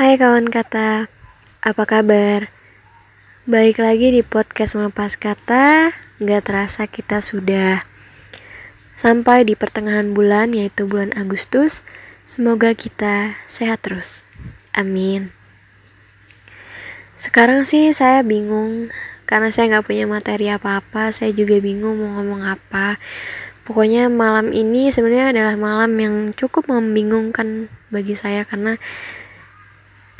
Hai kawan kata, apa kabar? Baik lagi di podcast melepas kata, Gak terasa kita sudah sampai di pertengahan bulan yaitu bulan Agustus. Semoga kita sehat terus. Amin. Sekarang sih saya bingung karena saya nggak punya materi apa-apa. Saya juga bingung mau ngomong apa. Pokoknya malam ini sebenarnya adalah malam yang cukup membingungkan bagi saya karena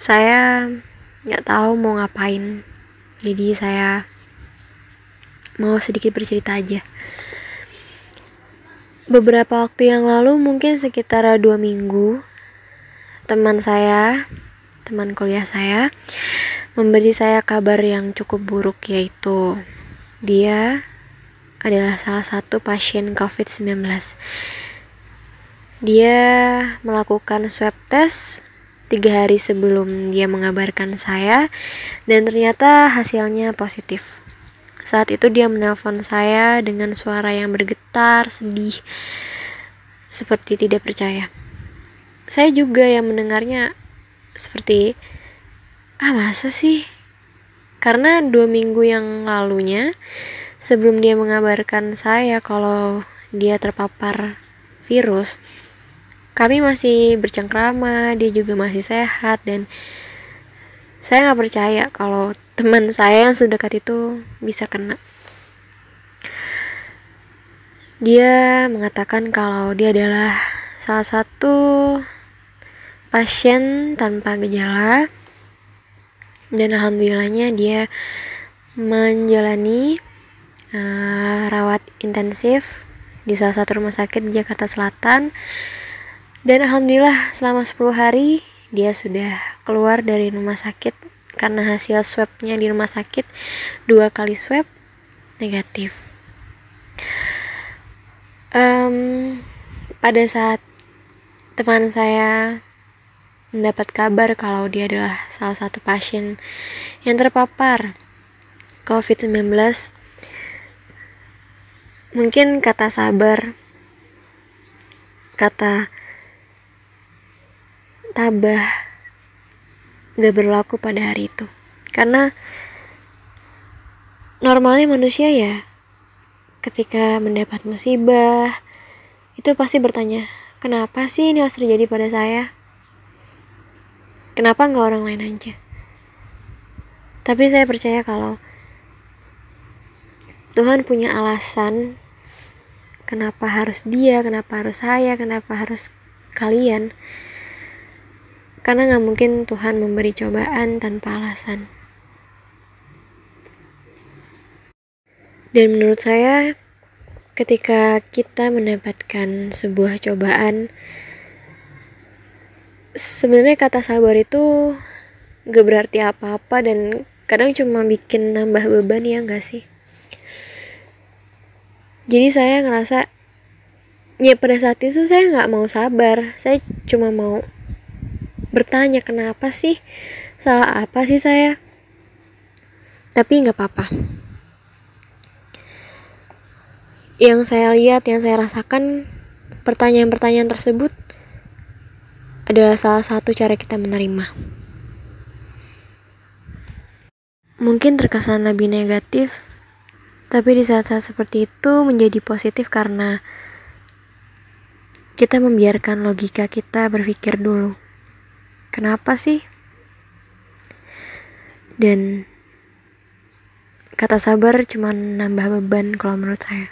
saya nggak tahu mau ngapain. Jadi saya mau sedikit bercerita aja. Beberapa waktu yang lalu, mungkin sekitar dua minggu, teman saya, teman kuliah saya, memberi saya kabar yang cukup buruk yaitu dia adalah salah satu pasien COVID-19. Dia melakukan swab test tiga hari sebelum dia mengabarkan saya dan ternyata hasilnya positif. Saat itu dia menelpon saya dengan suara yang bergetar, sedih, seperti tidak percaya. Saya juga yang mendengarnya seperti, ah masa sih? Karena dua minggu yang lalunya, sebelum dia mengabarkan saya kalau dia terpapar virus, kami masih bercengkrama, dia juga masih sehat dan saya nggak percaya kalau teman saya yang sedekat itu bisa kena. Dia mengatakan kalau dia adalah salah satu pasien tanpa gejala dan alhamdulillahnya dia menjalani uh, rawat intensif di salah satu rumah sakit di Jakarta Selatan dan alhamdulillah selama 10 hari dia sudah keluar dari rumah sakit. Karena hasil swabnya di rumah sakit dua kali swab negatif. Um, pada saat teman saya mendapat kabar kalau dia adalah salah satu pasien yang terpapar COVID-19 mungkin kata sabar kata tabah gak berlaku pada hari itu. Karena normalnya manusia ya ketika mendapat musibah itu pasti bertanya kenapa sih ini harus terjadi pada saya? Kenapa nggak orang lain aja? Tapi saya percaya kalau Tuhan punya alasan kenapa harus dia, kenapa harus saya, kenapa harus kalian. Karena gak mungkin Tuhan memberi cobaan tanpa alasan. Dan menurut saya, ketika kita mendapatkan sebuah cobaan, sebenarnya kata sabar itu gak berarti apa-apa dan kadang cuma bikin nambah beban ya gak sih? Jadi saya ngerasa ya pada saat itu saya nggak mau sabar, saya cuma mau bertanya kenapa sih? Salah apa sih saya? Tapi nggak apa-apa. Yang saya lihat yang saya rasakan pertanyaan-pertanyaan tersebut adalah salah satu cara kita menerima. Mungkin terkesan lebih negatif tapi di saat-saat seperti itu menjadi positif karena kita membiarkan logika kita berpikir dulu Kenapa sih? Dan kata sabar cuma nambah beban kalau menurut saya.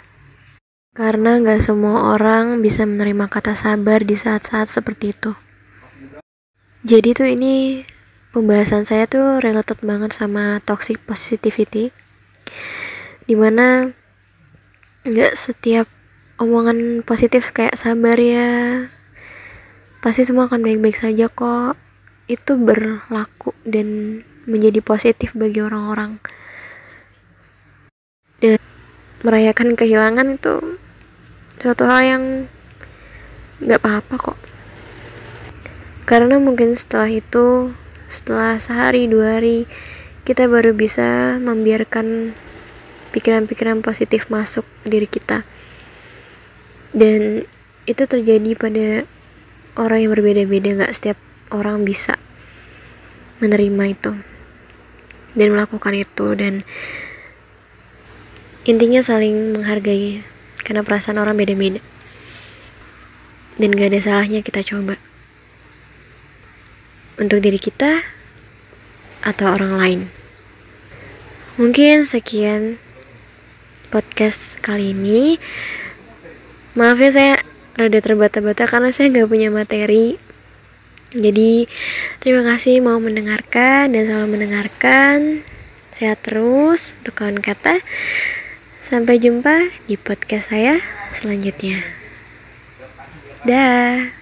Karena gak semua orang bisa menerima kata sabar di saat-saat seperti itu. Jadi tuh ini pembahasan saya tuh related banget sama toxic positivity. Di mana gak setiap omongan positif kayak sabar ya pasti semua akan baik-baik saja kok itu berlaku dan menjadi positif bagi orang-orang. Dan merayakan kehilangan itu suatu hal yang nggak apa-apa kok. Karena mungkin setelah itu setelah sehari dua hari kita baru bisa membiarkan pikiran-pikiran positif masuk ke diri kita. Dan itu terjadi pada orang yang berbeda-beda nggak setiap orang bisa menerima itu dan melakukan itu dan intinya saling menghargai karena perasaan orang beda-beda. Dan gak ada salahnya kita coba untuk diri kita atau orang lain. Mungkin sekian podcast kali ini. Maaf ya saya rada terbata-bata karena saya nggak punya materi jadi terima kasih mau mendengarkan dan selalu mendengarkan. Sehat terus untuk kawan kata. Sampai jumpa di podcast saya selanjutnya. Dah